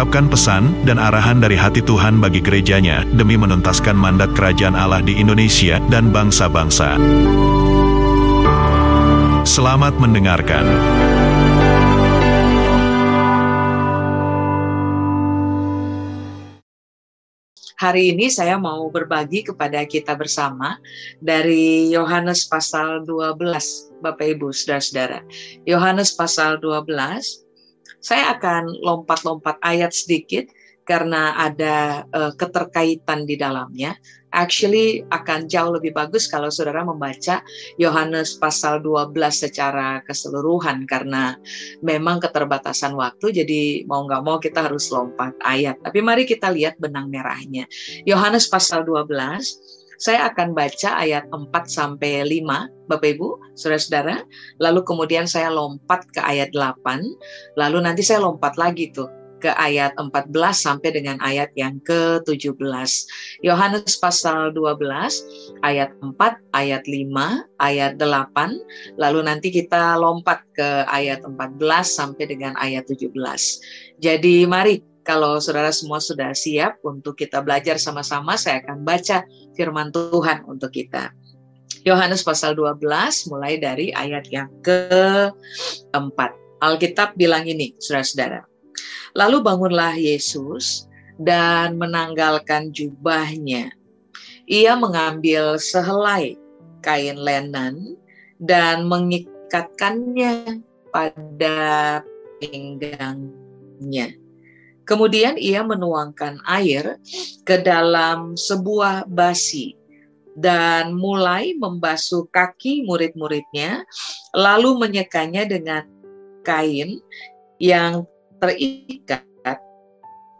mengungkapkan pesan dan arahan dari hati Tuhan bagi gerejanya demi menuntaskan mandat kerajaan Allah di Indonesia dan bangsa-bangsa. Selamat mendengarkan. Hari ini saya mau berbagi kepada kita bersama dari Yohanes pasal 12, Bapak Ibu, Saudara-saudara. Yohanes pasal 12 saya akan lompat-lompat ayat sedikit karena ada uh, keterkaitan di dalamnya. Actually akan jauh lebih bagus kalau saudara membaca Yohanes pasal 12 secara keseluruhan karena memang keterbatasan waktu jadi mau nggak mau kita harus lompat ayat. Tapi mari kita lihat benang merahnya. Yohanes pasal 12 saya akan baca ayat 4 sampai 5, Bapak Ibu, Saudara-saudara. Lalu kemudian saya lompat ke ayat 8, lalu nanti saya lompat lagi tuh ke ayat 14 sampai dengan ayat yang ke-17. Yohanes pasal 12 ayat 4, ayat 5, ayat 8, lalu nanti kita lompat ke ayat 14 sampai dengan ayat 17. Jadi mari kalau saudara semua sudah siap untuk kita belajar sama-sama, saya akan baca firman Tuhan untuk kita. Yohanes pasal 12 mulai dari ayat yang keempat. Alkitab bilang ini, saudara-saudara. Lalu bangunlah Yesus dan menanggalkan jubahnya. Ia mengambil sehelai kain lenan dan mengikatkannya pada pinggangnya Kemudian ia menuangkan air ke dalam sebuah basi dan mulai membasuh kaki murid-muridnya, lalu menyekanya dengan kain yang terikat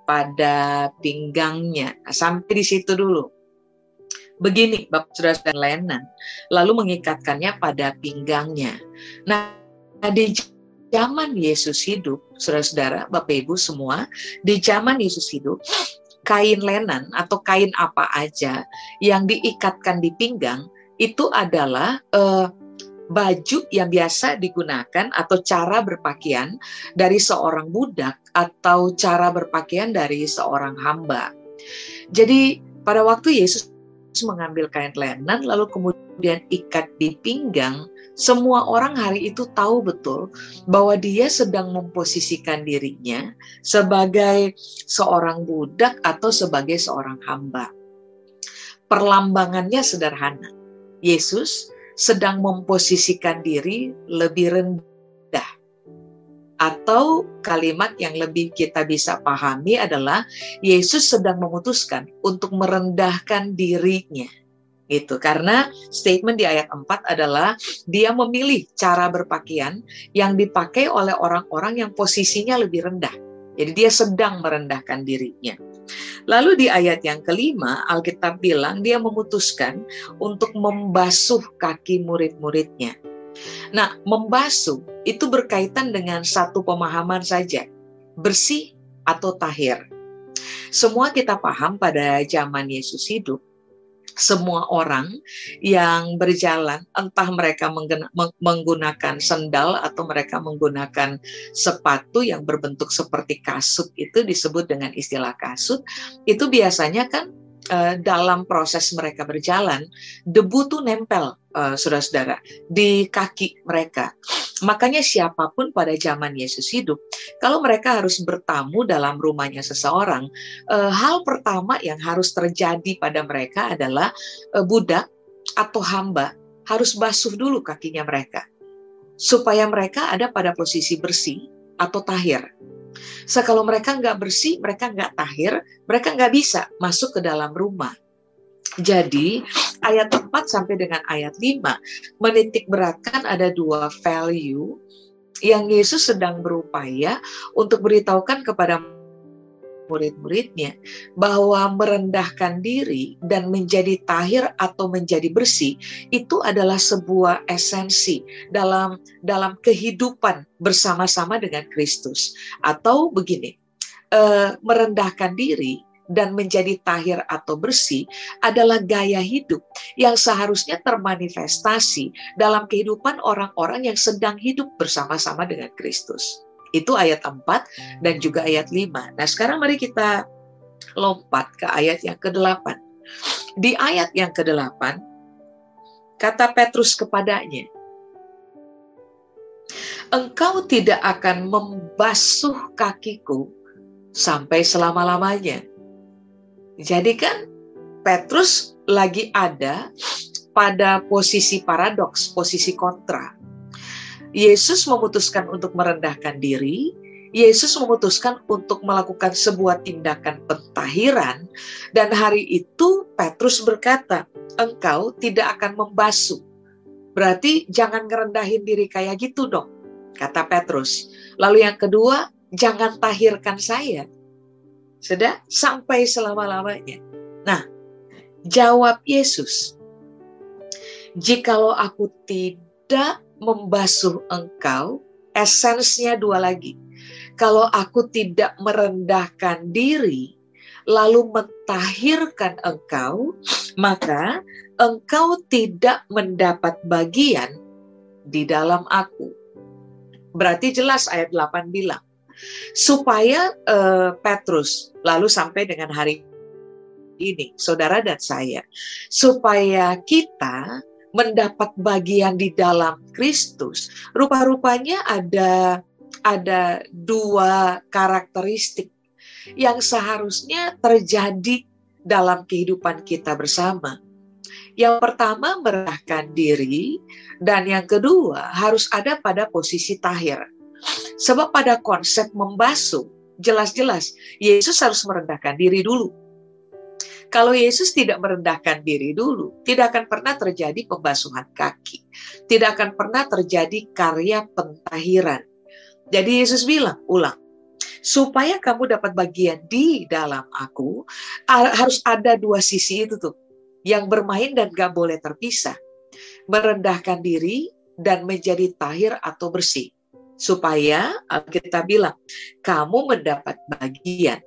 pada pinggangnya. Nah, sampai di situ dulu. Begini, Bapak Saudara dan Lenan, lalu mengikatkannya pada pinggangnya. Nah, di zaman Yesus hidup, saudara-saudara, Bapak Ibu semua, di zaman Yesus hidup, kain lenan atau kain apa aja yang diikatkan di pinggang itu adalah uh, baju yang biasa digunakan atau cara berpakaian dari seorang budak atau cara berpakaian dari seorang hamba. Jadi pada waktu Yesus mengambil kain lenan lalu kemudian ikat di pinggang semua orang hari itu tahu betul bahwa dia sedang memposisikan dirinya sebagai seorang budak atau sebagai seorang hamba. Perlambangannya sederhana. Yesus sedang memposisikan diri lebih rendah. Atau kalimat yang lebih kita bisa pahami adalah Yesus sedang memutuskan untuk merendahkan dirinya. Gitu karena statement di ayat 4 adalah dia memilih cara berpakaian yang dipakai oleh orang-orang yang posisinya lebih rendah. Jadi dia sedang merendahkan dirinya. Lalu di ayat yang kelima Alkitab bilang dia memutuskan untuk membasuh kaki murid-muridnya nah membasuh itu berkaitan dengan satu pemahaman saja bersih atau tahir semua kita paham pada zaman Yesus hidup semua orang yang berjalan, entah mereka menggunakan sendal atau mereka menggunakan sepatu yang berbentuk seperti kasut, itu disebut dengan istilah kasut. Itu biasanya kan uh, dalam proses mereka berjalan, debu tuh nempel, uh, saudara-saudara, di kaki mereka. Makanya siapa pun pada zaman Yesus hidup, kalau mereka harus bertamu dalam rumahnya seseorang, uh, hal pertama yang harus terjadi pada mereka adalah uh, budak atau hamba harus basuh dulu kakinya mereka, supaya mereka ada pada posisi bersih atau tahir. So, kalau mereka nggak bersih, mereka nggak tahir, mereka nggak bisa masuk ke dalam rumah. Jadi ayat 4 sampai dengan ayat 5 menitik beratkan ada dua value yang Yesus sedang berupaya untuk beritahukan kepada murid-muridnya bahwa merendahkan diri dan menjadi tahir atau menjadi bersih itu adalah sebuah esensi dalam dalam kehidupan bersama-sama dengan Kristus atau begini eh, merendahkan diri dan menjadi tahir atau bersih adalah gaya hidup yang seharusnya termanifestasi dalam kehidupan orang-orang yang sedang hidup bersama-sama dengan Kristus. Itu ayat 4 dan juga ayat 5. Nah sekarang mari kita lompat ke ayat yang ke-8. Di ayat yang ke-8, kata Petrus kepadanya, Engkau tidak akan membasuh kakiku sampai selama-lamanya. Jadi kan Petrus lagi ada pada posisi paradoks, posisi kontra. Yesus memutuskan untuk merendahkan diri, Yesus memutuskan untuk melakukan sebuah tindakan pentahiran, dan hari itu Petrus berkata, "Engkau tidak akan membasuh." Berarti jangan ngerendahin diri kayak gitu dong, kata Petrus. Lalu yang kedua, jangan tahirkan saya. Sudah sampai selama-lamanya. Nah, jawab Yesus, "Jikalau aku tidak membasuh engkau, esensnya dua lagi. Kalau aku tidak merendahkan diri, lalu mentahirkan engkau, maka engkau tidak mendapat bagian di dalam aku." Berarti jelas ayat 8 bilang, supaya uh, Petrus lalu sampai dengan hari ini, saudara dan saya, supaya kita mendapat bagian di dalam Kristus. Rupa-rupanya ada ada dua karakteristik yang seharusnya terjadi dalam kehidupan kita bersama. Yang pertama merendahkan diri dan yang kedua harus ada pada posisi tahir. Sebab pada konsep membasuh, jelas-jelas Yesus harus merendahkan diri dulu. Kalau Yesus tidak merendahkan diri dulu, tidak akan pernah terjadi pembasuhan kaki. Tidak akan pernah terjadi karya pentahiran. Jadi Yesus bilang, ulang, supaya kamu dapat bagian di dalam aku, harus ada dua sisi itu tuh, yang bermain dan gak boleh terpisah. Merendahkan diri dan menjadi tahir atau bersih supaya kita bilang kamu mendapat bagian.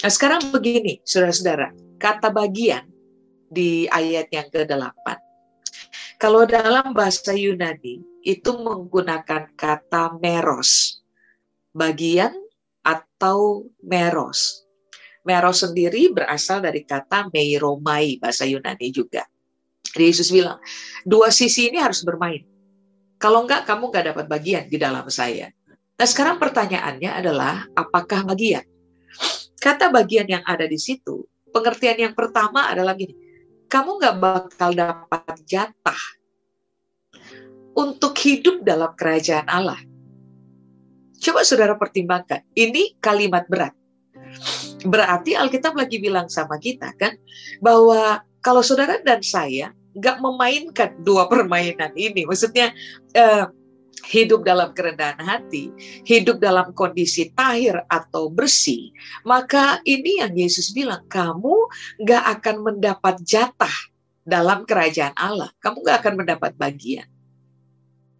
Nah, sekarang begini, saudara-saudara, kata bagian di ayat yang ke-8. Kalau dalam bahasa Yunani itu menggunakan kata meros, bagian atau meros. Meros sendiri berasal dari kata meiromai, bahasa Yunani juga. Yesus bilang, dua sisi ini harus bermain kalau enggak, kamu enggak dapat bagian di dalam saya. Nah sekarang pertanyaannya adalah, apakah bagian? Kata bagian yang ada di situ, pengertian yang pertama adalah gini, kamu enggak bakal dapat jatah untuk hidup dalam kerajaan Allah. Coba saudara pertimbangkan, ini kalimat berat. Berarti Alkitab lagi bilang sama kita kan, bahwa kalau saudara dan saya nggak memainkan dua permainan ini. Maksudnya uh, hidup dalam kerendahan hati, hidup dalam kondisi tahir atau bersih, maka ini yang Yesus bilang, kamu nggak akan mendapat jatah dalam kerajaan Allah. Kamu nggak akan mendapat bagian.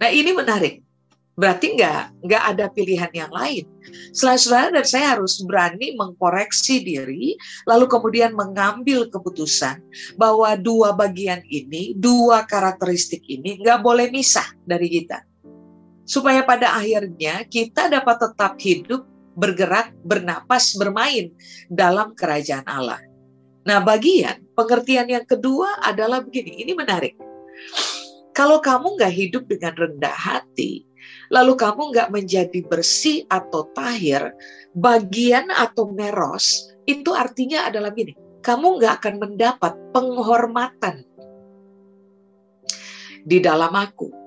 Nah ini menarik. Berarti nggak nggak ada pilihan yang lain. Selain dan saya harus berani mengkoreksi diri, lalu kemudian mengambil keputusan bahwa dua bagian ini, dua karakteristik ini nggak boleh misah dari kita. Supaya pada akhirnya kita dapat tetap hidup, bergerak, bernapas, bermain dalam kerajaan Allah. Nah bagian pengertian yang kedua adalah begini, ini menarik. Kalau kamu nggak hidup dengan rendah hati, lalu kamu nggak menjadi bersih atau tahir, bagian atau meros, itu artinya adalah gini, kamu nggak akan mendapat penghormatan di dalam aku.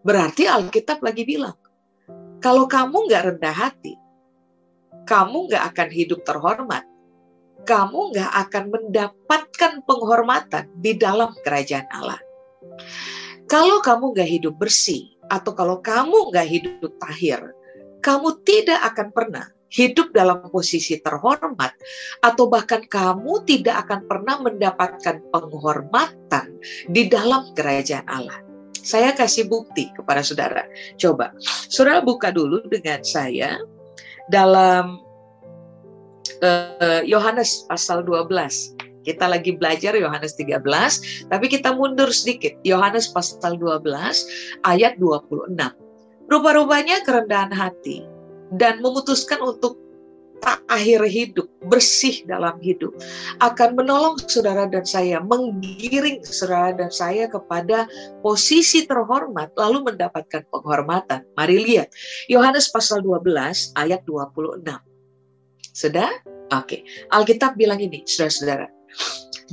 Berarti Alkitab lagi bilang, kalau kamu nggak rendah hati, kamu nggak akan hidup terhormat. Kamu nggak akan mendapatkan penghormatan di dalam kerajaan Allah. Kalau kamu nggak hidup bersih, atau kalau kamu nggak hidup tahir, kamu tidak akan pernah hidup dalam posisi terhormat, atau bahkan kamu tidak akan pernah mendapatkan penghormatan di dalam kerajaan Allah. Saya kasih bukti kepada saudara. Coba, saudara buka dulu dengan saya dalam eh, Yohanes uh, pasal 12. Kita lagi belajar Yohanes 13, tapi kita mundur sedikit. Yohanes pasal 12 ayat 26. Rupa-rupanya kerendahan hati dan memutuskan untuk akhir hidup, bersih dalam hidup, akan menolong saudara dan saya, menggiring saudara dan saya kepada posisi terhormat, lalu mendapatkan penghormatan. Mari lihat, Yohanes pasal 12 ayat 26. Sudah? Oke, Alkitab bilang ini, saudara-saudara.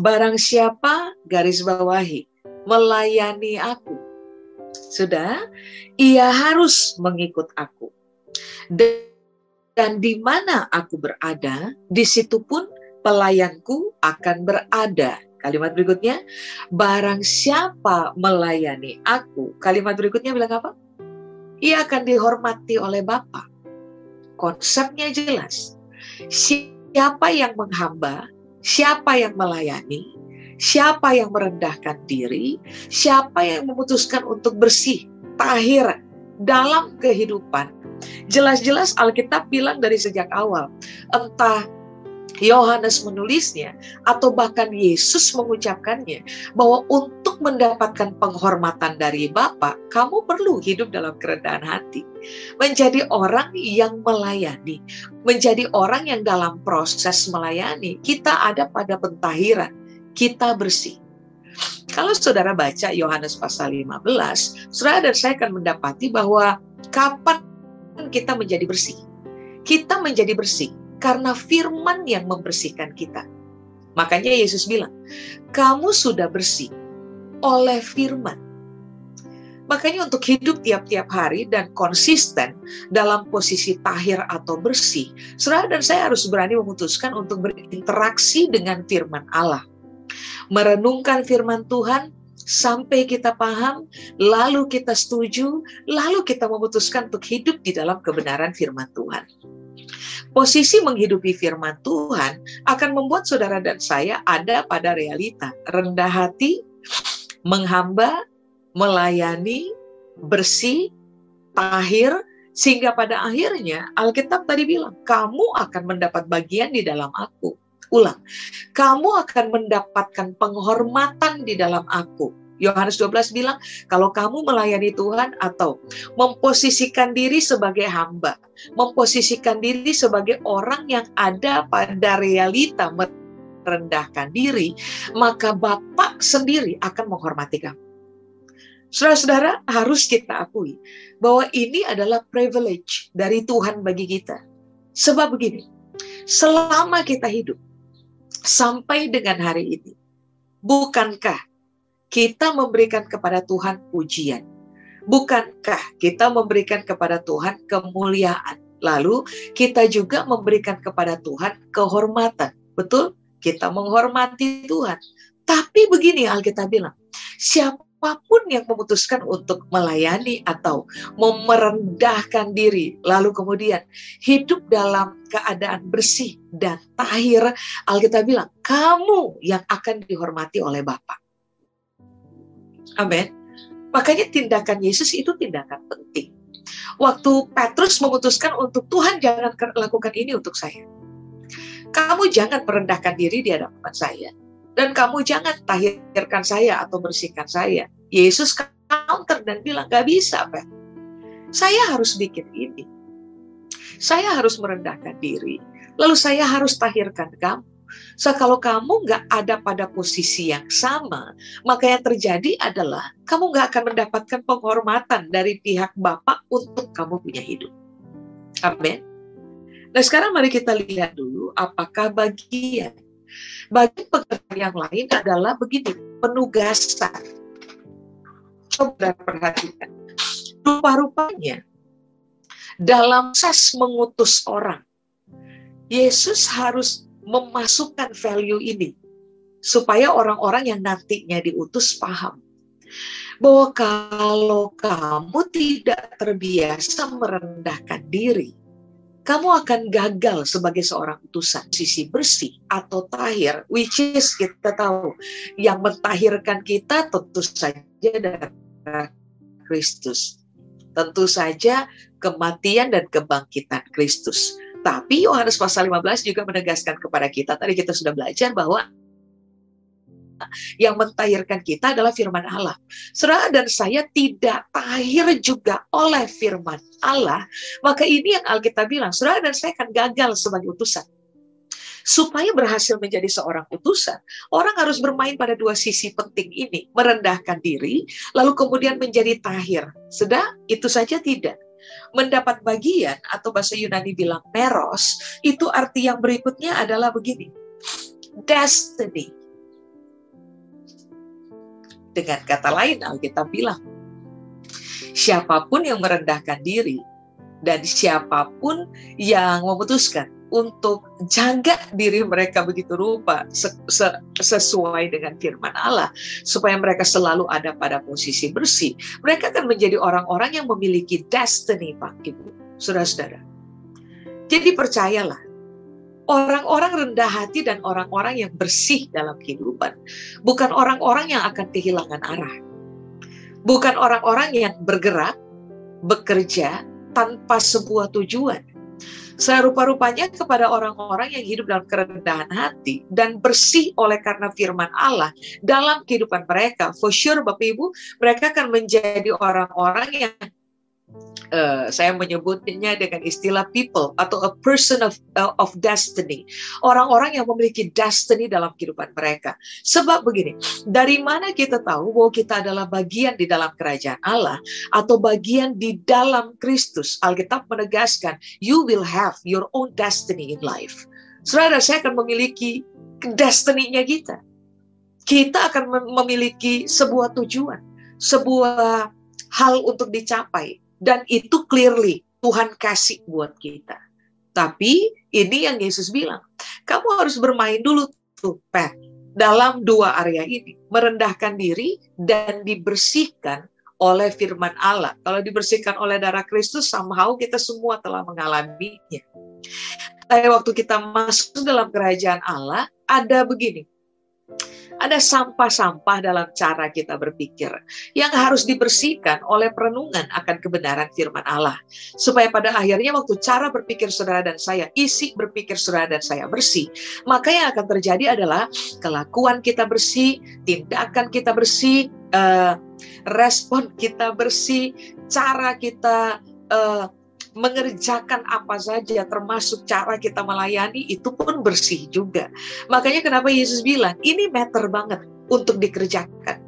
Barang siapa, garis bawahi, melayani aku, sudah, ia harus mengikut aku. Dan di mana aku berada, di situ pun pelayanku akan berada. Kalimat berikutnya, barang siapa melayani aku. Kalimat berikutnya bilang apa? Ia akan dihormati oleh Bapa. Konsepnya jelas. Siapa yang menghamba, siapa yang melayani, siapa yang merendahkan diri, siapa yang memutuskan untuk bersih, tahir dalam kehidupan Jelas-jelas Alkitab bilang dari sejak awal, entah Yohanes menulisnya atau bahkan Yesus mengucapkannya bahwa untuk mendapatkan penghormatan dari Bapa, kamu perlu hidup dalam kerendahan hati. Menjadi orang yang melayani, menjadi orang yang dalam proses melayani. Kita ada pada pentahiran, kita bersih. Kalau saudara baca Yohanes pasal 15, saudara dan saya akan mendapati bahwa kapan kita menjadi bersih. Kita menjadi bersih karena firman yang membersihkan kita. Makanya Yesus bilang, kamu sudah bersih oleh firman. Makanya untuk hidup tiap-tiap hari dan konsisten dalam posisi tahir atau bersih, saudara dan saya harus berani memutuskan untuk berinteraksi dengan firman Allah. Merenungkan firman Tuhan sampai kita paham, lalu kita setuju, lalu kita memutuskan untuk hidup di dalam kebenaran firman Tuhan. Posisi menghidupi firman Tuhan akan membuat saudara dan saya ada pada realita rendah hati, menghamba, melayani, bersih, tahir, sehingga pada akhirnya Alkitab tadi bilang, kamu akan mendapat bagian di dalam aku ulang. Kamu akan mendapatkan penghormatan di dalam aku. Yohanes 12 bilang, kalau kamu melayani Tuhan atau memposisikan diri sebagai hamba, memposisikan diri sebagai orang yang ada pada realita merendahkan diri, maka Bapak sendiri akan menghormati kamu. Saudara-saudara, harus kita akui bahwa ini adalah privilege dari Tuhan bagi kita. Sebab begini, selama kita hidup, sampai dengan hari ini. Bukankah kita memberikan kepada Tuhan pujian? Bukankah kita memberikan kepada Tuhan kemuliaan? Lalu kita juga memberikan kepada Tuhan kehormatan. Betul? Kita menghormati Tuhan. Tapi begini Alkitab bilang, siapa apa pun yang memutuskan untuk melayani atau merendahkan diri, lalu kemudian hidup dalam keadaan bersih dan tahir, Alkitab bilang, kamu yang akan dihormati oleh Bapa. Amin. Makanya tindakan Yesus itu tindakan penting. Waktu Petrus memutuskan untuk Tuhan jangan lakukan ini untuk saya. Kamu jangan merendahkan diri di hadapan saya dan kamu jangan tahirkan saya atau bersihkan saya. Yesus counter dan bilang, gak bisa, Pak. Saya harus bikin ini. Saya harus merendahkan diri. Lalu saya harus tahirkan kamu. So, kalau kamu nggak ada pada posisi yang sama, maka yang terjadi adalah kamu nggak akan mendapatkan penghormatan dari pihak Bapak untuk kamu punya hidup. Amin. Nah sekarang mari kita lihat dulu apakah bagian bagi pekerjaan yang lain adalah begini, penugasan. Coba perhatikan. Rupa-rupanya dalam ses mengutus orang, Yesus harus memasukkan value ini supaya orang-orang yang nantinya diutus paham bahwa kalau kamu tidak terbiasa merendahkan diri, kamu akan gagal sebagai seorang utusan. Sisi bersih atau tahir which is kita tahu yang mentahirkan kita tentu saja darah Kristus. Tentu saja kematian dan kebangkitan Kristus. Tapi Yohanes pasal 15 juga menegaskan kepada kita tadi kita sudah belajar bahwa yang mentahirkan kita adalah firman Allah. Saudara dan saya tidak tahir juga oleh firman Allah, maka ini yang Alkitab bilang, saudara dan saya akan gagal sebagai utusan. Supaya berhasil menjadi seorang utusan, orang harus bermain pada dua sisi penting ini, merendahkan diri, lalu kemudian menjadi tahir. Sedang itu saja tidak mendapat bagian atau bahasa Yunani bilang meros, itu arti yang berikutnya adalah begini. Destiny. Dengan kata lain, Alkitab bilang, siapa pun yang merendahkan diri dan siapa pun yang memutuskan untuk jaga diri mereka begitu rupa sesuai dengan firman Allah supaya mereka selalu ada pada posisi bersih. Mereka akan menjadi orang-orang yang memiliki destiny, Pak Ibu, Saudara-saudara. Jadi percayalah, orang-orang rendah hati dan orang-orang yang bersih dalam kehidupan, bukan orang-orang yang akan kehilangan arah. Bukan orang-orang yang bergerak, bekerja tanpa sebuah tujuan. Serupa-rupanya kepada orang-orang yang hidup dalam kerendahan hati dan bersih oleh karena firman Allah dalam kehidupan mereka. For sure Bapak Ibu, mereka akan menjadi orang-orang yang uh, saya menyebutnya dengan istilah people atau a person of uh, of destiny. Orang-orang yang memiliki destiny dalam kehidupan mereka. Sebab begini, dari mana kita tahu bahwa kita adalah bagian di dalam kerajaan Allah atau bagian di dalam Kristus? Alkitab menegaskan, you will have your own destiny in life. Saudara, saya akan memiliki destiny-nya kita. Kita akan memiliki sebuah tujuan, sebuah hal untuk dicapai dan itu clearly Tuhan kasih buat kita. Tapi ini yang Yesus bilang, kamu harus bermain dulu tuh, Pat, dalam dua area ini. Merendahkan diri dan dibersihkan oleh firman Allah. Kalau dibersihkan oleh darah Kristus, somehow kita semua telah mengalaminya. Tapi waktu kita masuk dalam kerajaan Allah, ada begini, ada sampah-sampah dalam cara kita berpikir yang harus dibersihkan oleh perenungan akan kebenaran firman Allah. Supaya pada akhirnya waktu cara berpikir saudara dan saya, isi berpikir saudara dan saya bersih, maka yang akan terjadi adalah kelakuan kita bersih, tindakan kita bersih, uh, respon kita bersih, cara kita uh, mengerjakan apa saja termasuk cara kita melayani itu pun bersih juga. Makanya kenapa Yesus bilang ini matter banget untuk dikerjakan.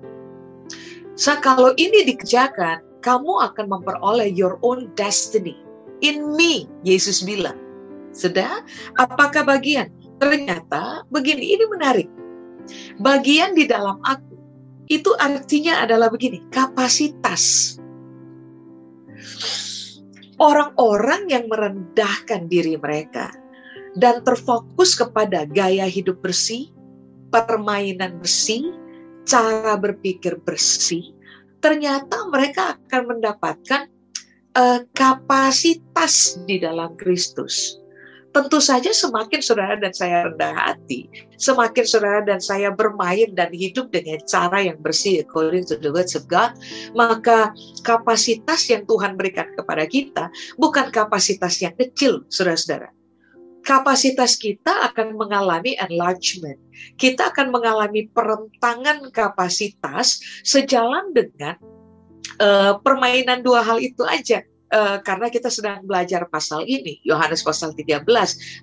So, kalau ini dikerjakan, kamu akan memperoleh your own destiny. In me, Yesus bilang. Sudah? Apakah bagian? Ternyata begini, ini menarik. Bagian di dalam aku, itu artinya adalah begini, kapasitas orang-orang yang merendahkan diri mereka dan terfokus kepada gaya hidup bersih, permainan bersih, cara berpikir bersih, ternyata mereka akan mendapatkan uh, kapasitas di dalam Kristus tentu saja semakin saudara dan saya rendah hati, semakin saudara dan saya bermain dan hidup dengan cara yang bersih according to the words of God, maka kapasitas yang Tuhan berikan kepada kita bukan kapasitas yang kecil, saudara-saudara. Kapasitas kita akan mengalami enlargement. Kita akan mengalami perentangan kapasitas sejalan dengan uh, permainan dua hal itu aja uh, karena kita sedang belajar pasal ini, Yohanes pasal 13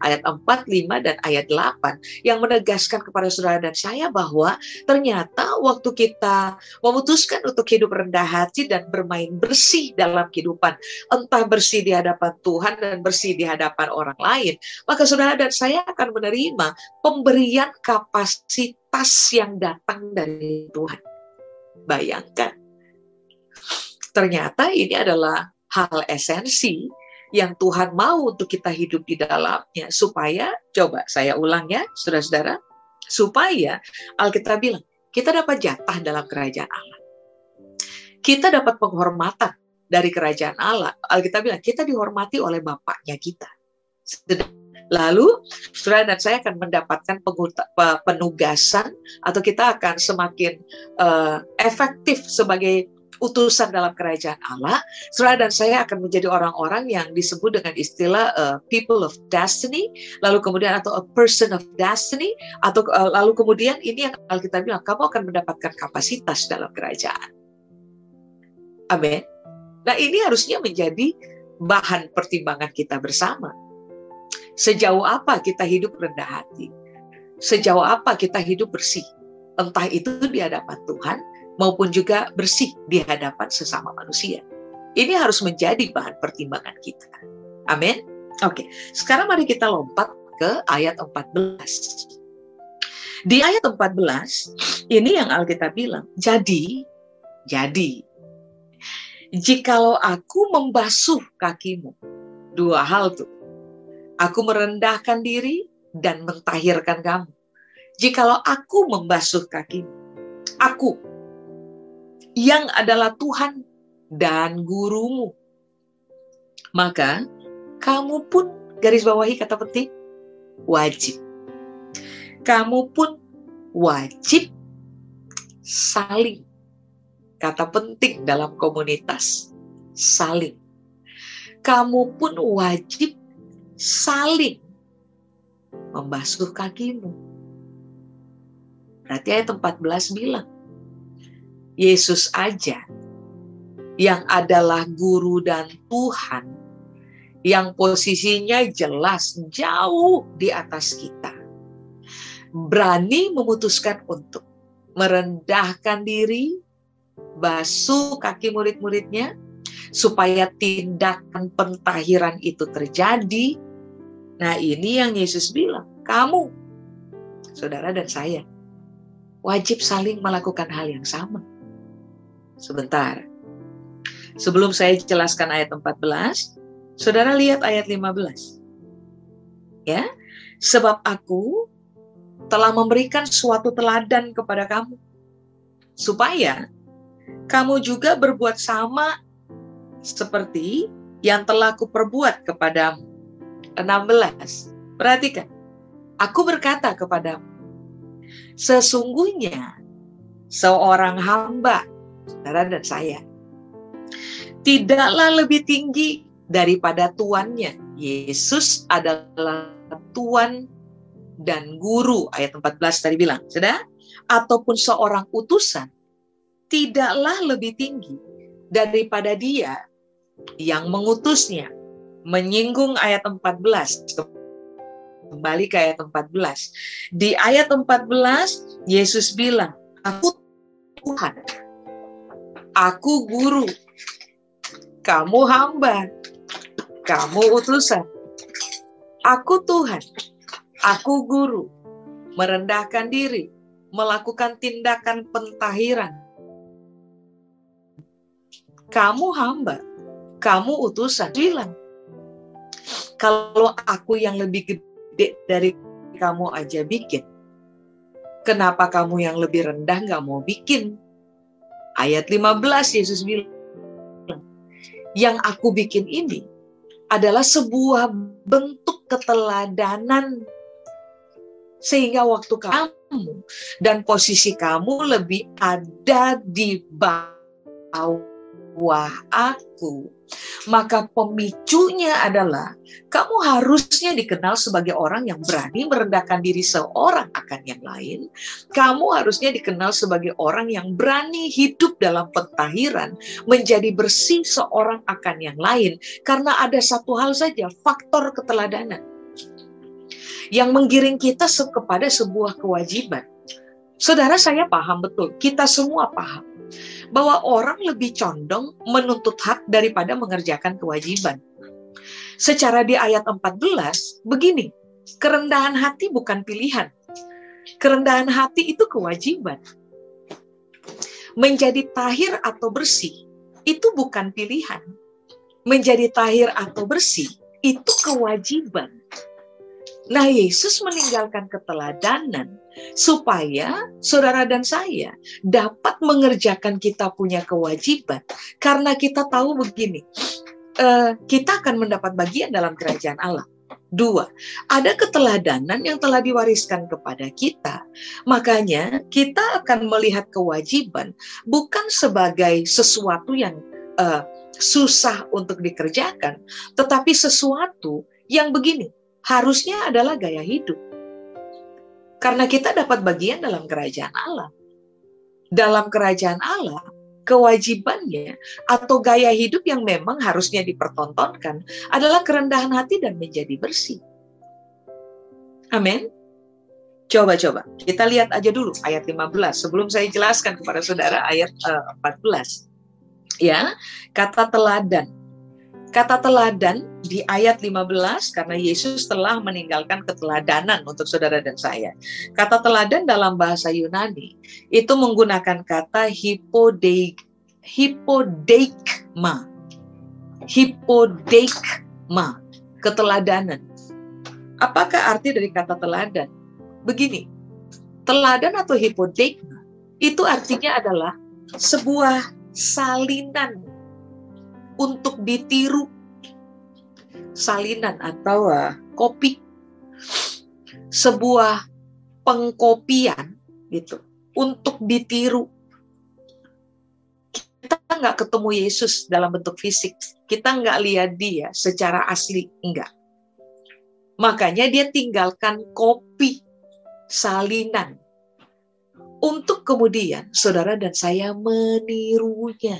ayat 4, 5 dan ayat 8 yang menegaskan kepada saudara dan saya bahwa ternyata waktu kita memutuskan untuk hidup rendah hati dan bermain bersih dalam kehidupan, entah bersih di hadapan Tuhan dan bersih di hadapan orang lain, maka saudara dan saya akan menerima pemberian kapasitas yang datang dari Tuhan. Bayangkan, ternyata ini adalah hal esensi yang Tuhan mau untuk kita hidup di dalamnya. Supaya coba saya ulang ya saudara-saudara. Supaya Alkitab bilang kita dapat jatah dalam kerajaan Allah. Kita dapat penghormatan dari kerajaan Allah. Alkitab bilang kita dihormati oleh bapaknya kita. Lalu, saudara dan saya akan mendapatkan penugasan atau kita akan semakin uh, efektif sebagai utusan dalam kerajaan Allah, saudara dan saya akan menjadi orang-orang yang disebut dengan istilah uh, people of destiny, lalu kemudian atau a person of destiny, atau uh, lalu kemudian ini yang Alkitab bilang kamu akan mendapatkan kapasitas dalam kerajaan. Amin. Nah ini harusnya menjadi bahan pertimbangan kita bersama. Sejauh apa kita hidup rendah hati? Sejauh apa kita hidup bersih? Entah itu di hadapan Tuhan maupun juga bersih di hadapan sesama manusia. Ini harus menjadi bahan pertimbangan kita. Amin. Oke, sekarang mari kita lompat ke ayat 14. Di ayat 14, ini yang Alkitab bilang, jadi, jadi, jikalau aku membasuh kakimu, dua hal tuh, aku merendahkan diri dan mentahirkan kamu. Jikalau aku membasuh kakimu, aku yang adalah Tuhan dan gurumu. Maka kamu pun garis bawahi kata penting wajib. Kamu pun wajib saling. Kata penting dalam komunitas saling. Kamu pun wajib saling membasuh kakimu. Berarti ayat 14 bilang, Yesus aja yang adalah guru dan Tuhan yang posisinya jelas jauh di atas kita. Berani memutuskan untuk merendahkan diri, basuh kaki murid-muridnya, supaya tindakan pentahiran itu terjadi. Nah ini yang Yesus bilang, kamu, saudara dan saya, wajib saling melakukan hal yang sama Sebentar. Sebelum saya jelaskan ayat 14, Saudara lihat ayat 15. Ya, sebab aku telah memberikan suatu teladan kepada kamu supaya kamu juga berbuat sama seperti yang telah kuperbuat kepadamu. 16. Perhatikan. Aku berkata kepadamu, sesungguhnya seorang hamba saudara dan saya. Tidaklah lebih tinggi daripada tuannya. Yesus adalah tuan dan guru ayat 14 tadi bilang, sudah? Ataupun seorang utusan tidaklah lebih tinggi daripada dia yang mengutusnya. Menyinggung ayat 14 kembali ke ayat 14. Di ayat 14 Yesus bilang, "Aku Tuhan Aku guru, kamu hamba, kamu utusan. Aku Tuhan, aku guru, merendahkan diri, melakukan tindakan pentahiran. Kamu hamba, kamu utusan. Bilang, kalau aku yang lebih gede dari kamu aja bikin, kenapa kamu yang lebih rendah nggak mau bikin? Ayat 15 Yesus bilang, yang aku bikin ini adalah sebuah bentuk keteladanan sehingga waktu kamu dan posisi kamu lebih ada di bawah wah aku. Maka pemicunya adalah kamu harusnya dikenal sebagai orang yang berani merendahkan diri seorang akan yang lain. Kamu harusnya dikenal sebagai orang yang berani hidup dalam pentahiran, menjadi bersih seorang akan yang lain. Karena ada satu hal saja, faktor keteladanan. Yang menggiring kita kepada sebuah kewajiban. Saudara saya paham betul, kita semua paham bahwa orang lebih condong menuntut hak daripada mengerjakan kewajiban. Secara di ayat 14, begini, kerendahan hati bukan pilihan. Kerendahan hati itu kewajiban. Menjadi tahir atau bersih, itu bukan pilihan. Menjadi tahir atau bersih, itu kewajiban. Nah, Yesus meninggalkan keteladanan supaya saudara dan saya dapat mengerjakan kita punya kewajiban karena kita tahu begini, uh, kita akan mendapat bagian dalam kerajaan Allah. Dua, ada keteladanan yang telah diwariskan kepada kita. Makanya kita akan melihat kewajiban bukan sebagai sesuatu yang uh, susah untuk dikerjakan, tetapi sesuatu yang begini, harusnya adalah gaya hidup. Karena kita dapat bagian dalam kerajaan Allah. Dalam kerajaan Allah, kewajibannya atau gaya hidup yang memang harusnya dipertontonkan adalah kerendahan hati dan menjadi bersih. Amin. Coba-coba, kita lihat aja dulu ayat 15 sebelum saya jelaskan kepada saudara ayat uh, eh, 14. Ya, kata teladan. Kata teladan di ayat 15 karena Yesus telah meninggalkan keteladanan untuk saudara dan saya. Kata teladan dalam bahasa Yunani itu menggunakan kata hipodeik hipodeikma. Hipodeikma, keteladanan. Apakah arti dari kata teladan? Begini, teladan atau hipodeikma itu artinya adalah sebuah salinan untuk ditiru. Salinan atau kopi. Sebuah pengkopian gitu. Untuk ditiru. Kita nggak ketemu Yesus dalam bentuk fisik. Kita nggak lihat dia secara asli enggak makanya dia tinggalkan kopi salinan. Untuk kemudian saudara dan saya menirunya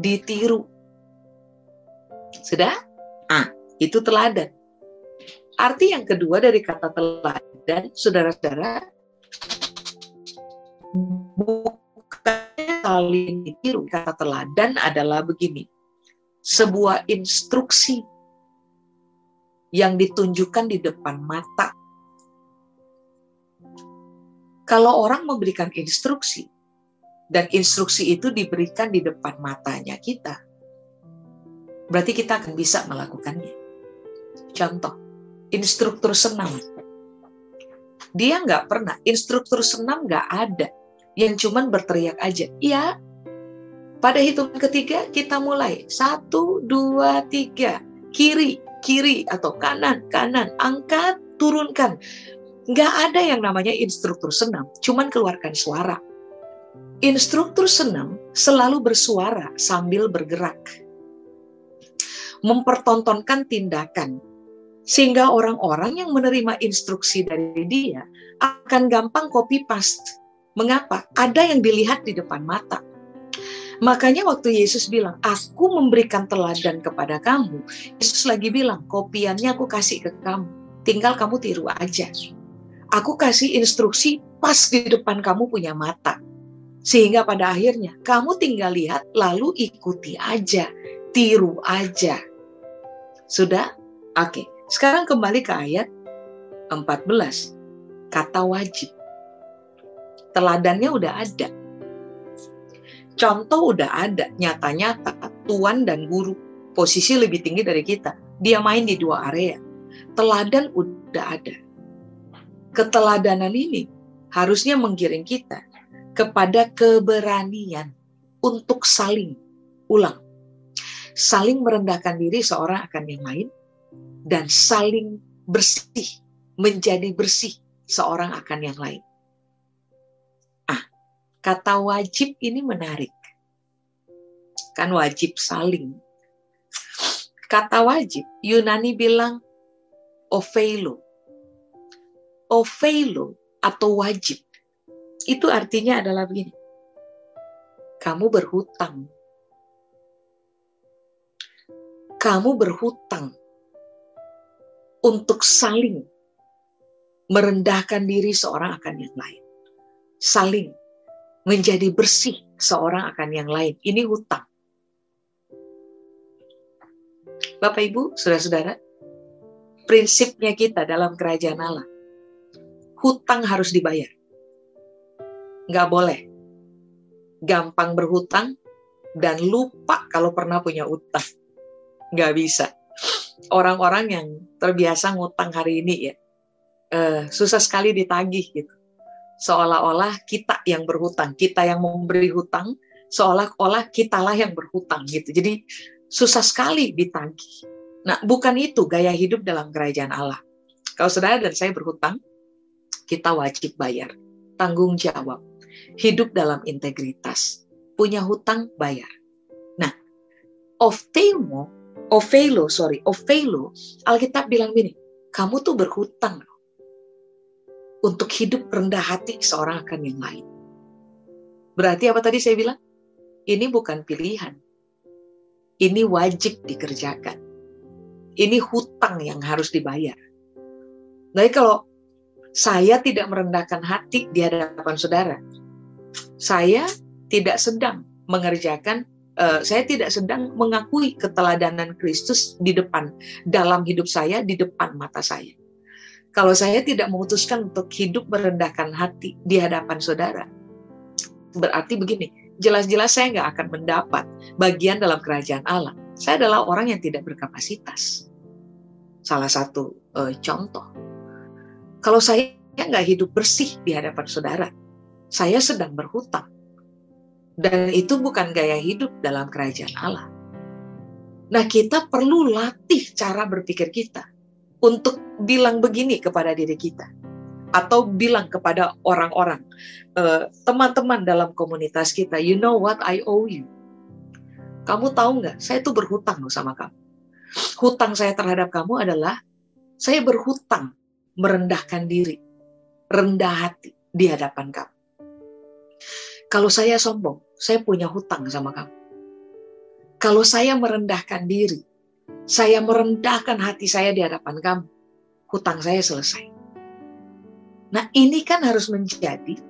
ditiru sudah Ah, itu teladan. Arti yang kedua dari kata teladan, saudara-saudara, bukan saling ditiru. Kata teladan adalah begini, sebuah instruksi yang ditunjukkan di depan mata. Kalau orang memberikan instruksi, dan instruksi itu diberikan di depan matanya kita, berarti kita akan bisa melakukannya. Contoh, instruktur senam. Dia nggak pernah, instruktur senam nggak ada yang cuman berteriak aja. Iya, pada hitungan ketiga kita mulai. Satu, dua, tiga. Kiri, kiri atau kanan, kanan. Angkat, turunkan. Nggak ada yang namanya instruktur senam, cuman keluarkan suara. Instruktur senam selalu bersuara sambil bergerak mempertontonkan tindakan. Sehingga orang-orang yang menerima instruksi dari dia akan gampang copy paste. Mengapa? Ada yang dilihat di depan mata. Makanya waktu Yesus bilang, aku memberikan teladan kepada kamu. Yesus lagi bilang, kopiannya aku kasih ke kamu. Tinggal kamu tiru aja. Aku kasih instruksi pas di depan kamu punya mata. Sehingga pada akhirnya kamu tinggal lihat lalu ikuti aja. Tiru aja. Sudah? Oke. Sekarang kembali ke ayat 14. Kata wajib. Teladannya udah ada. Contoh udah ada, nyata-nyata tuan dan guru posisi lebih tinggi dari kita. Dia main di dua area. Teladan udah ada. Keteladanan ini harusnya menggiring kita kepada keberanian untuk saling ulang saling merendahkan diri seorang akan yang lain, dan saling bersih, menjadi bersih seorang akan yang lain. Ah, kata wajib ini menarik. Kan wajib saling. Kata wajib, Yunani bilang ophelo. Ophelo atau wajib. Itu artinya adalah begini. Kamu berhutang kamu berhutang untuk saling merendahkan diri seorang akan yang lain. Saling menjadi bersih seorang akan yang lain. Ini hutang. Bapak Ibu, saudara-saudara, prinsipnya kita dalam kerajaan Allah, hutang harus dibayar. Nggak boleh gampang berhutang dan lupa kalau pernah punya utang nggak bisa. Orang-orang yang terbiasa ngutang hari ini ya, uh, susah sekali ditagih gitu. Seolah-olah kita yang berhutang, kita yang memberi hutang, seolah-olah kitalah yang berhutang gitu. Jadi susah sekali ditagih. Nah, bukan itu gaya hidup dalam kerajaan Allah. Kalau saudara dan saya berhutang, kita wajib bayar. Tanggung jawab. Hidup dalam integritas. Punya hutang, bayar. Nah, Ofelo, Ofelo, sorry, Ofelo, Alkitab bilang gini, kamu tuh berhutang untuk hidup rendah hati seorang akan yang lain. Berarti apa tadi saya bilang? Ini bukan pilihan. Ini wajib dikerjakan. Ini hutang yang harus dibayar. Jadi kalau saya tidak merendahkan hati di hadapan saudara, saya tidak sedang mengerjakan, uh, saya tidak sedang mengakui keteladanan Kristus di depan, dalam hidup saya, di depan mata saya. Kalau saya tidak memutuskan untuk hidup merendahkan hati di hadapan saudara, berarti begini, jelas-jelas saya nggak akan mendapat bagian dalam kerajaan Allah. Saya adalah orang yang tidak berkapasitas. Salah satu uh, contoh kalau saya nggak hidup bersih di hadapan saudara, saya sedang berhutang. Dan itu bukan gaya hidup dalam kerajaan Allah. Nah, kita perlu latih cara berpikir kita untuk bilang begini kepada diri kita, atau bilang kepada orang-orang, eh, teman-teman dalam komunitas kita, you know what I owe you. Kamu tahu nggak? Saya tuh berhutang loh sama kamu. Hutang saya terhadap kamu adalah saya berhutang merendahkan diri, rendah hati di hadapan kamu. Kalau saya sombong, saya punya hutang sama kamu. Kalau saya merendahkan diri, saya merendahkan hati saya di hadapan kamu, hutang saya selesai. Nah, ini kan harus menjadi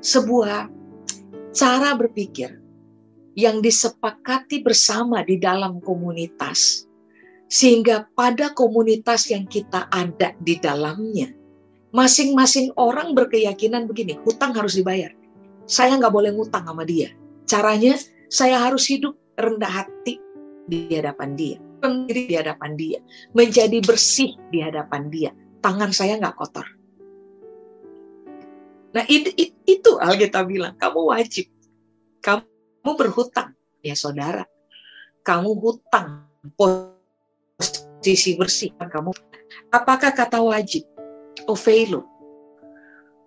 sebuah cara berpikir yang disepakati bersama di dalam komunitas sehingga pada komunitas yang kita ada di dalamnya, masing-masing orang berkeyakinan begini, hutang harus dibayar. Saya nggak boleh ngutang sama dia. Caranya, saya harus hidup rendah hati di hadapan dia, sendiri di hadapan dia, menjadi bersih di hadapan dia. Tangan saya nggak kotor. Nah itu, itu Alkitab bilang, kamu wajib. Kamu berhutang, ya saudara. Kamu hutang posisi bersih kamu. Apakah kata wajib? Ovelo.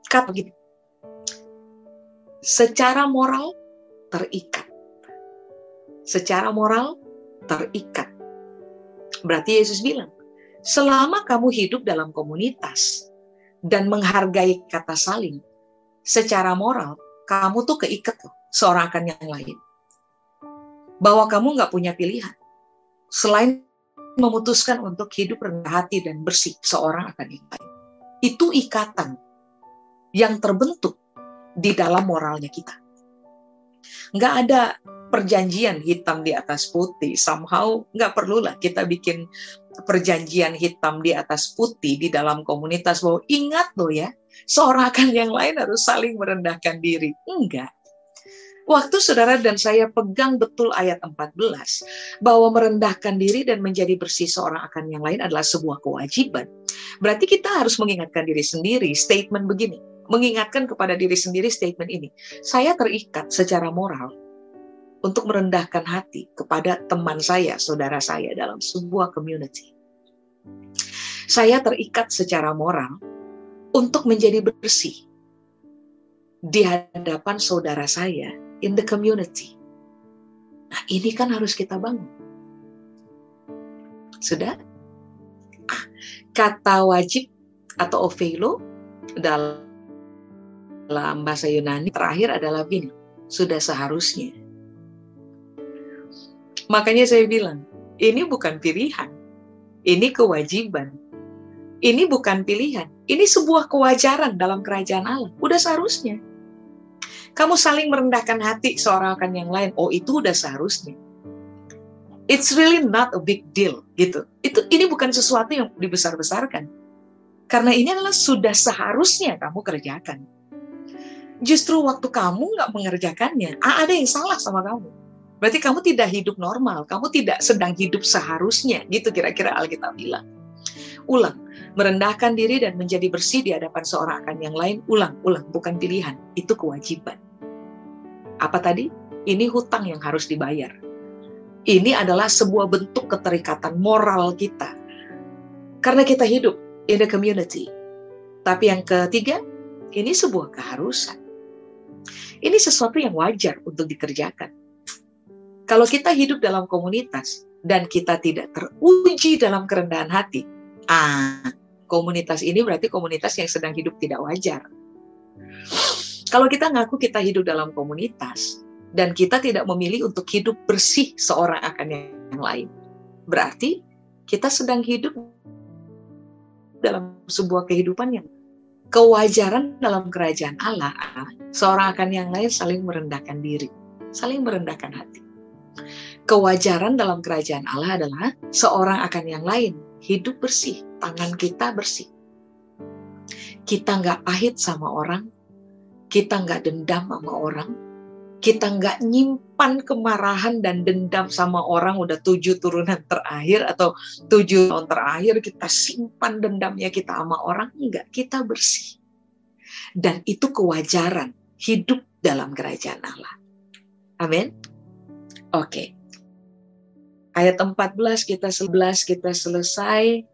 Kata begini. Secara moral terikat. Secara moral terikat. Berarti Yesus bilang, selama kamu hidup dalam komunitas dan menghargai kata saling, secara moral kamu tuh keikat loh, seorang akan yang lain. Bahwa kamu nggak punya pilihan selain memutuskan untuk hidup rendah hati dan bersih seorang akan yang lain. Itu ikatan yang terbentuk di dalam moralnya kita. Nggak ada perjanjian hitam di atas putih. Somehow nggak perlulah kita bikin perjanjian hitam di atas putih di dalam komunitas bahwa ingat loh ya, seorang akan yang lain harus saling merendahkan diri. Enggak. Waktu saudara dan saya pegang betul ayat 14, bahwa merendahkan diri dan menjadi bersih seorang akan yang lain adalah sebuah kewajiban. Berarti kita harus mengingatkan diri sendiri, statement begini. Mengingatkan kepada diri sendiri statement ini. Saya terikat secara moral untuk merendahkan hati kepada teman saya, saudara saya dalam sebuah community. Saya terikat secara moral untuk menjadi bersih di hadapan saudara saya in the community. Nah, ini kan harus kita bangun. Sudah? Ah, kata wajib atau ovelo dalam bahasa Yunani terakhir adalah bini. Sudah seharusnya. Makanya saya bilang, ini bukan pilihan. Ini kewajiban. Ini bukan pilihan. Ini sebuah kewajaran dalam kerajaan Allah. Udah seharusnya kamu saling merendahkan hati seorang akan yang lain. Oh, itu udah seharusnya. It's really not a big deal gitu. Itu ini bukan sesuatu yang dibesar-besarkan. Karena ini adalah sudah seharusnya kamu kerjakan. Justru waktu kamu nggak mengerjakannya, ah, ada yang salah sama kamu. Berarti kamu tidak hidup normal, kamu tidak sedang hidup seharusnya, gitu kira-kira Alkitab bilang. Ulang, merendahkan diri dan menjadi bersih di hadapan seorang akan yang lain, ulang, ulang, bukan pilihan, itu kewajiban. Apa tadi? Ini hutang yang harus dibayar. Ini adalah sebuah bentuk keterikatan moral kita. Karena kita hidup in the community. Tapi yang ketiga, ini sebuah keharusan. Ini sesuatu yang wajar untuk dikerjakan. Kalau kita hidup dalam komunitas dan kita tidak teruji dalam kerendahan hati, ah, komunitas ini berarti komunitas yang sedang hidup tidak wajar. Kalau kita ngaku kita hidup dalam komunitas dan kita tidak memilih untuk hidup bersih seorang akan yang lain, berarti kita sedang hidup dalam sebuah kehidupan yang kewajaran dalam kerajaan Allah, seorang akan yang lain saling merendahkan diri, saling merendahkan hati kewajaran dalam kerajaan Allah adalah seorang akan yang lain hidup bersih, tangan kita bersih. Kita nggak pahit sama orang, kita nggak dendam sama orang, kita nggak nyimpan kemarahan dan dendam sama orang udah tujuh turunan terakhir atau tujuh tahun terakhir kita simpan dendamnya kita sama orang, enggak, kita bersih. Dan itu kewajaran hidup dalam kerajaan Allah. Amin. Oke. Okay. Ayat 14 kita 11 kita selesai.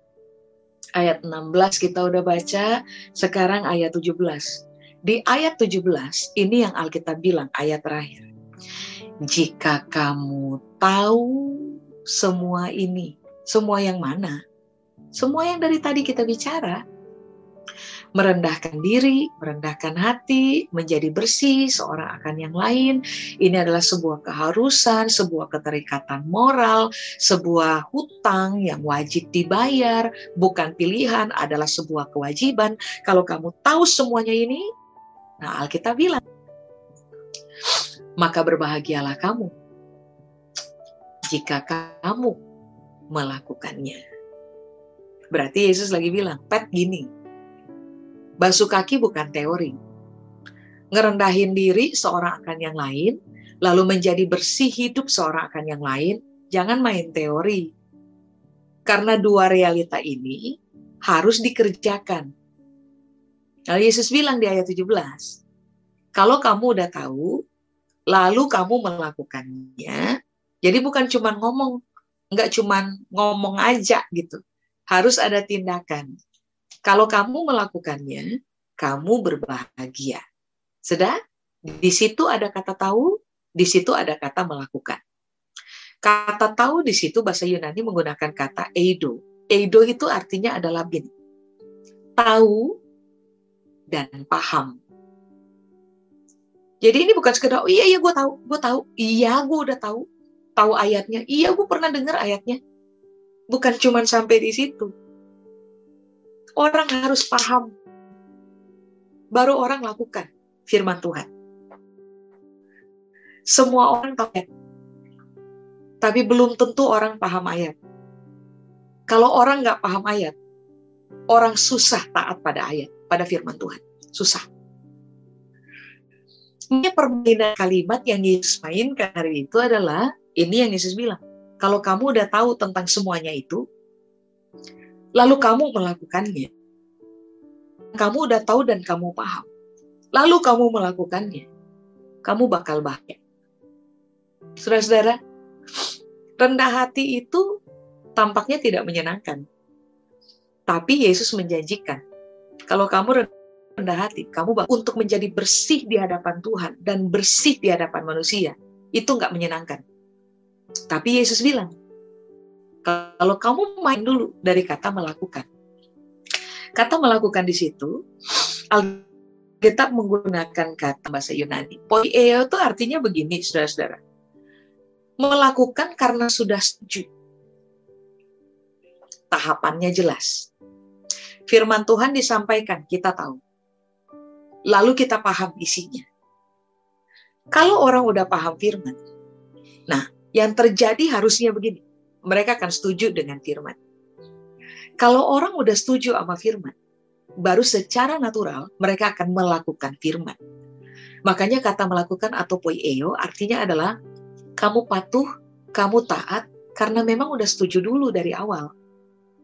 Ayat 16 kita udah baca. Sekarang ayat 17. Di ayat 17 ini yang Alkitab bilang ayat terakhir. Jika kamu tahu semua ini, semua yang mana? Semua yang dari tadi kita bicara, merendahkan diri, merendahkan hati, menjadi bersih seorang akan yang lain. Ini adalah sebuah keharusan, sebuah keterikatan moral, sebuah hutang yang wajib dibayar, bukan pilihan, adalah sebuah kewajiban. Kalau kamu tahu semuanya ini, nah Alkitab bilang, maka berbahagialah kamu jika kamu melakukannya. Berarti Yesus lagi bilang, pet gini, Basuh kaki bukan teori. Ngerendahin diri seorang akan yang lain, lalu menjadi bersih hidup seorang akan yang lain, jangan main teori. Karena dua realita ini harus dikerjakan. Lalu Yesus bilang di ayat 17, kalau kamu udah tahu, lalu kamu melakukannya, jadi bukan cuma ngomong, nggak cuma ngomong aja gitu, harus ada tindakan. Kalau kamu melakukannya, kamu berbahagia. Sudah? Di situ ada kata tahu, di situ ada kata melakukan. Kata tahu di situ bahasa Yunani menggunakan kata eido. Eido itu artinya adalah bin. Tahu dan paham. Jadi ini bukan sekedar, oh iya iya gue tahu, gue tahu, iya gue udah tahu, tahu ayatnya, iya gue pernah dengar ayatnya. Bukan cuma sampai di situ, Orang harus paham. Baru orang lakukan firman Tuhan. Semua orang tahu ayat. Tapi belum tentu orang paham ayat. Kalau orang nggak paham ayat, orang susah taat pada ayat, pada firman Tuhan. Susah. Ini permainan kalimat yang Yesus mainkan hari itu adalah, ini yang Yesus bilang, kalau kamu udah tahu tentang semuanya itu, lalu kamu melakukannya. Kamu udah tahu dan kamu paham. Lalu kamu melakukannya. Kamu bakal bahagia. Saudara-saudara, rendah hati itu tampaknya tidak menyenangkan. Tapi Yesus menjanjikan, kalau kamu rendah hati, kamu untuk menjadi bersih di hadapan Tuhan dan bersih di hadapan manusia, itu nggak menyenangkan. Tapi Yesus bilang, kalau kamu main dulu dari kata melakukan. Kata melakukan di situ, Alkitab menggunakan kata bahasa Yunani. Poieo itu artinya begini, saudara-saudara. Melakukan karena sudah setuju. Tahapannya jelas. Firman Tuhan disampaikan, kita tahu. Lalu kita paham isinya. Kalau orang udah paham firman, nah yang terjadi harusnya begini mereka akan setuju dengan firman. Kalau orang udah setuju sama firman, baru secara natural mereka akan melakukan firman. Makanya kata melakukan atau poieo artinya adalah kamu patuh, kamu taat karena memang udah setuju dulu dari awal.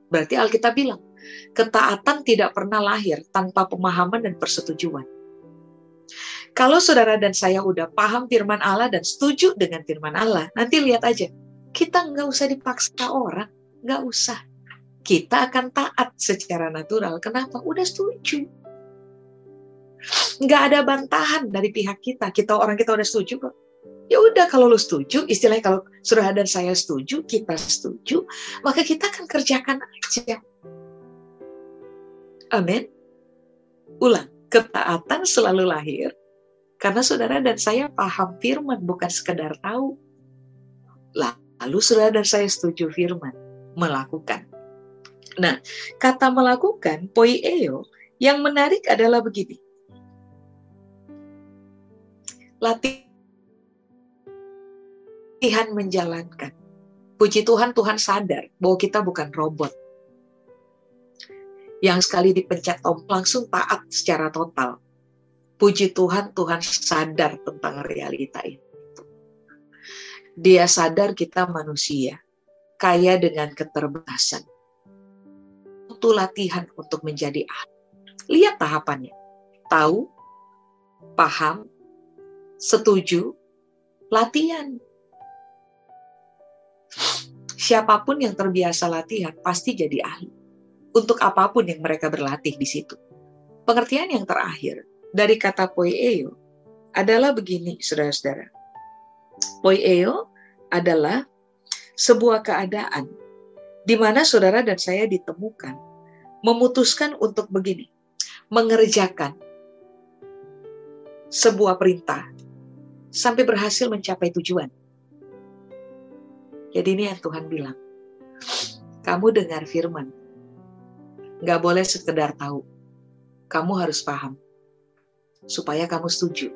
Berarti Alkitab bilang, ketaatan tidak pernah lahir tanpa pemahaman dan persetujuan. Kalau saudara dan saya udah paham firman Allah dan setuju dengan firman Allah, nanti lihat aja Kita nggak usah dipaksa orang, nggak usah. Kita akan taat secara natural. Kenapa? Udah setuju. Nggak ada bantahan dari pihak kita. Kita orang kita udah setuju kok. Ya udah kalau lu setuju, istilahnya kalau surah dan saya setuju, kita setuju, maka kita akan kerjakan aja. Amin. Ulang, ketaatan selalu lahir karena saudara dan saya paham firman, bukan sekedar tahu. Lalu saudara dan saya setuju firman, melakukan. Nah, kata melakukan, poieo, yang menarik adalah begini. Latihan menjalankan. Puji Tuhan, Tuhan sadar bahwa kita bukan robot yang sekali dipencet tombol langsung taat secara total. Puji Tuhan, Tuhan sadar tentang realita itu. Dia sadar kita manusia, kaya dengan keterbatasan. Itu latihan untuk menjadi ahli. Lihat tahapannya. Tahu, paham, setuju, latihan. Siapa pun yang terbiasa latihan pasti jadi ahli untuk apa pun yang mereka berlatih di situ. Pengertian yang terakhir dari kata poieo adalah begini, saudara-saudara. Poieo adalah sebuah keadaan di mana saudara dan saya ditemukan memutuskan untuk begini, mengerjakan sebuah perintah sampai berhasil mencapai tujuan. Jadi ini yang Tuhan bilang. Kamu dengar firman, Gak boleh sekedar tahu. Kamu harus paham. Supaya kamu setuju.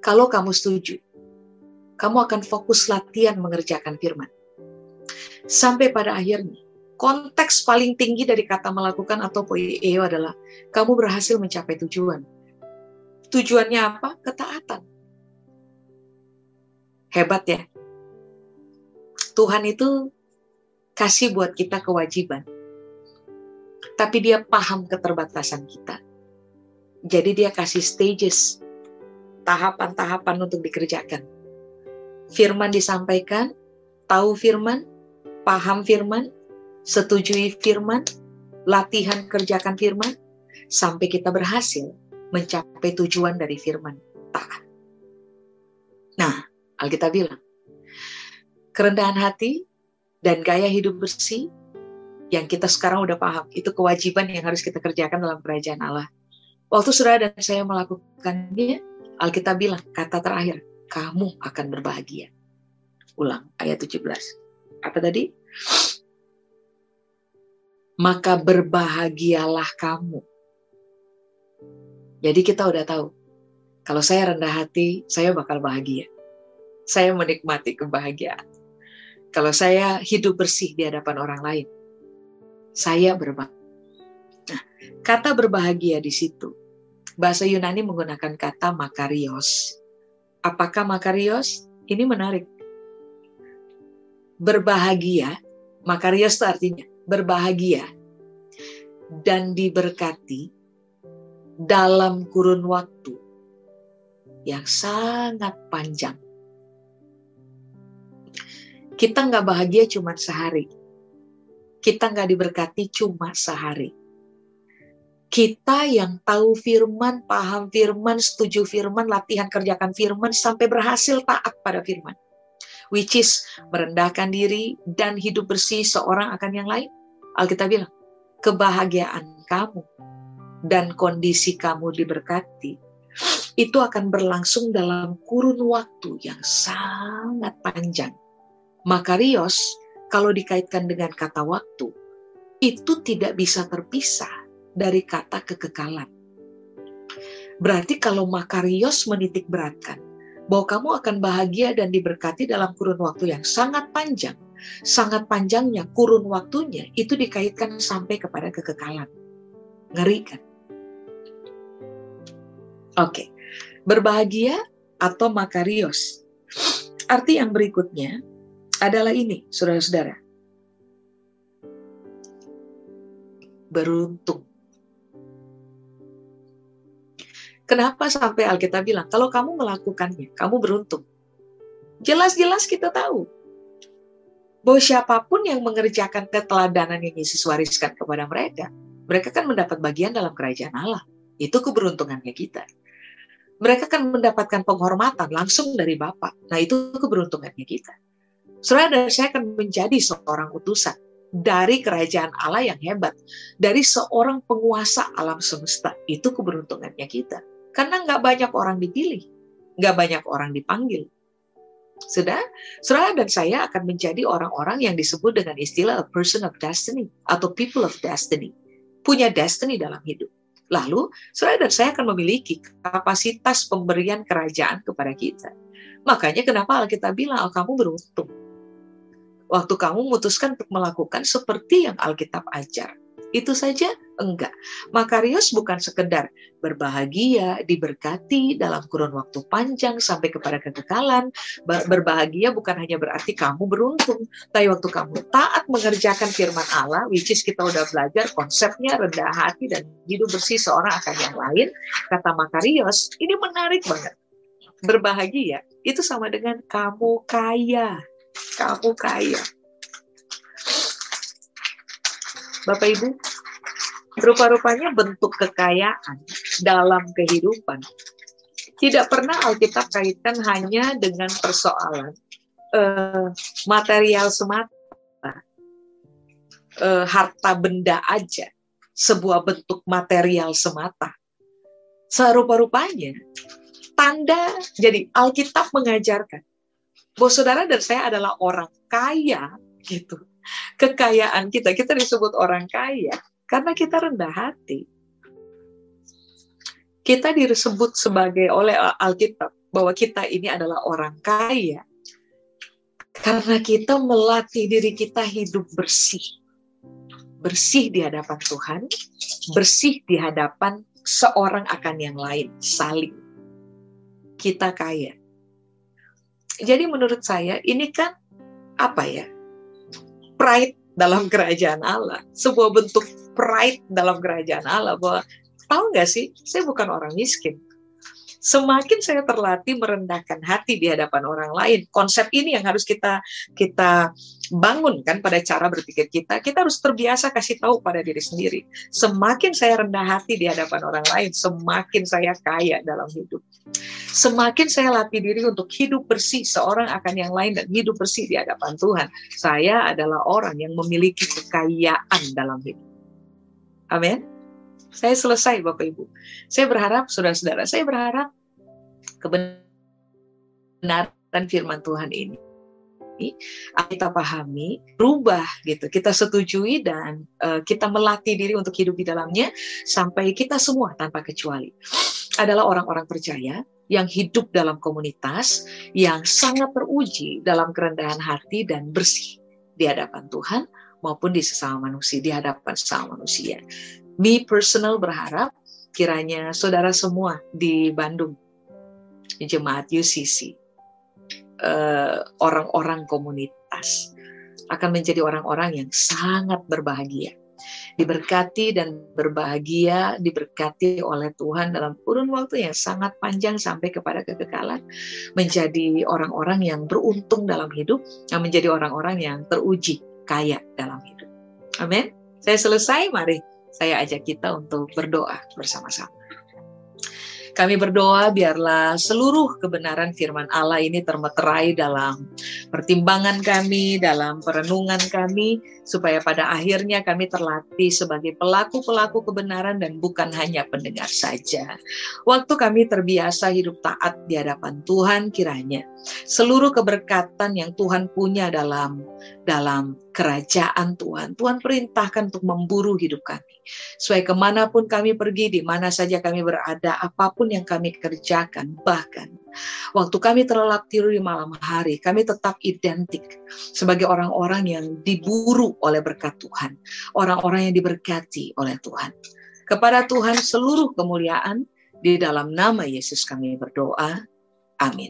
Kalau kamu setuju, kamu akan fokus latihan mengerjakan firman. Sampai pada akhirnya, konteks paling tinggi dari kata melakukan atau poieo adalah kamu berhasil mencapai tujuan. Tujuannya apa? Ketaatan. Hebat ya. Tuhan itu kasih buat kita kewajiban tapi dia paham keterbatasan kita. Jadi dia kasih stages, tahapan-tahapan untuk dikerjakan. Firman disampaikan, tahu firman, paham firman, setujui firman, latihan kerjakan firman, sampai kita berhasil mencapai tujuan dari firman taat. Nah, Alkitab bilang, kerendahan hati dan gaya hidup bersih yang kita sekarang udah paham itu kewajiban yang harus kita kerjakan dalam kerajaan Allah. Waktu saudara dan saya melakukannya, Alkitab bilang kata terakhir, kamu akan berbahagia. Ulang ayat 17. Apa tadi? Maka berbahagialah kamu. Jadi kita udah tahu, kalau saya rendah hati, saya bakal bahagia. Saya menikmati kebahagiaan. Kalau saya hidup bersih di hadapan orang lain, saya berbahagia. Nah, kata berbahagia di situ, bahasa Yunani menggunakan kata makarios. Apakah makarios? Ini menarik. Berbahagia, makarios itu artinya berbahagia dan diberkati dalam kurun waktu yang sangat panjang. Kita nggak bahagia cuma sehari, kita nggak diberkati cuma sehari. Kita yang tahu firman, paham firman, setuju firman, latihan kerjakan firman, sampai berhasil taat pada firman. Which is merendahkan diri dan hidup bersih seorang akan yang lain. Alkitab bilang, kebahagiaan kamu dan kondisi kamu diberkati, itu akan berlangsung dalam kurun waktu yang sangat panjang. Makarios kalau dikaitkan dengan kata waktu, itu tidak bisa terpisah dari kata kekekalan. Berarti kalau Makarios menitik beratkan bahwa kamu akan bahagia dan diberkati dalam kurun waktu yang sangat panjang, sangat panjangnya kurun waktunya itu dikaitkan sampai kepada kekekalan. Ngeri kan? Oke, berbahagia atau Makarios. Arti yang berikutnya adalah ini, saudara-saudara. Beruntung. Kenapa sampai Alkitab bilang, kalau kamu melakukannya, kamu beruntung. Jelas-jelas kita tahu. bahwa siapa pun yang mengerjakan keteladanan yang Yesus wariskan kepada mereka, mereka kan mendapat bagian dalam kerajaan Allah. Itu keberuntungannya kita. Mereka kan mendapatkan penghormatan langsung dari Bapa. Nah, itu keberuntungannya kita. Saudara dan saya akan menjadi seorang utusan dari kerajaan Allah yang hebat, dari seorang penguasa alam semesta. Itu keberuntungannya kita. Karena nggak banyak orang dipilih, nggak banyak orang dipanggil, sudah, saudara dan saya akan menjadi orang-orang yang disebut dengan istilah a person of destiny atau people of destiny. Punya destiny dalam hidup. Lalu, saudara dan saya akan memiliki kapasitas pemberian kerajaan kepada kita. Makanya kenapa Alkitab bilang, oh, kamu beruntung. Waktu kamu memutuskan untuk melakukan seperti yang Alkitab ajar. Itu saja enggak. Makarios bukan sekedar berbahagia, diberkati dalam kurun waktu panjang sampai kepada kekekalan. Berbahagia bukan hanya berarti kamu beruntung, tapi waktu kamu taat mengerjakan firman Allah, which is kita udah belajar konsepnya rendah hati dan hidup bersih seorang akan yang lain, kata Makarios, ini menarik banget. Berbahagia itu sama dengan kamu kaya. Kamu kaya Bapak Ibu, rupa-rupanya bentuk kekayaan dalam kehidupan tidak pernah Alkitab kaitkan hanya dengan persoalan uh, material semata, uh, harta benda aja, sebuah bentuk material semata. Serupa-rupanya, tanda, jadi Alkitab mengajarkan bahwa saudara dan saya adalah orang kaya, gitu kekayaan kita. Kita disebut orang kaya karena kita rendah hati. Kita disebut sebagai oleh Alkitab bahwa kita ini adalah orang kaya karena kita melatih diri kita hidup bersih. Bersih di hadapan Tuhan, bersih di hadapan seorang akan yang lain, saling. Kita kaya. Jadi menurut saya ini kan apa ya? pride dalam kerajaan Allah, sebuah bentuk pride dalam kerajaan Allah bahwa tahu nggak sih, saya bukan orang miskin. Semakin saya terlatih merendahkan hati di hadapan orang lain, konsep ini yang harus kita kita bangun kan pada cara berpikir kita. Kita harus terbiasa kasih tahu pada diri sendiri. Semakin saya rendah hati di hadapan orang lain, semakin saya kaya dalam hidup. Semakin saya latih diri untuk hidup bersih seorang akan yang lain dan hidup bersih di hadapan Tuhan. Saya adalah orang yang memiliki kekayaan dalam hidup. Amin. Saya selesai Bapak Ibu. Saya berharap saudara-saudara, saya berharap kebenaran firman Tuhan ini kita pahami, berubah gitu. Kita setujui dan uh, kita melatih diri untuk hidup di dalamnya sampai kita semua tanpa kecuali adalah orang-orang percaya yang hidup dalam komunitas yang sangat teruji dalam kerendahan hati dan bersih di hadapan Tuhan maupun di sesama manusia, di hadapan sesama manusia. Me personal berharap kiranya saudara semua di Bandung, jemaat UCC, eh, orang-orang komunitas akan menjadi orang-orang yang sangat berbahagia. Diberkati dan berbahagia, diberkati oleh Tuhan dalam kurun waktu yang sangat panjang sampai kepada kekekalan. Menjadi orang-orang yang beruntung dalam hidup, yang menjadi orang-orang yang teruji, kaya dalam hidup. Amin. Saya selesai, mari saya ajak kita untuk berdoa bersama-sama. Kami berdoa biarlah seluruh kebenaran firman Allah ini termeterai dalam pertimbangan kami, dalam perenungan kami, supaya pada akhirnya kami terlatih sebagai pelaku-pelaku kebenaran dan bukan hanya pendengar saja. Waktu kami terbiasa hidup taat di hadapan Tuhan kiranya seluruh keberkatan yang Tuhan punya dalam dalam kerajaan Tuhan. Tuhan perintahkan untuk memburu hidup kami. Supaya ke mana pun kami pergi, di mana saja kami berada, apa pun yang kami kerjakan, bahkan waktu kami terlelap tidur di malam hari, kami tetap identik sebagai orang-orang yang diburu oleh berkat Tuhan. Orang-orang yang diberkati oleh Tuhan. Kepada Tuhan seluruh kemuliaan, di dalam nama Yesus kami berdoa. Amin.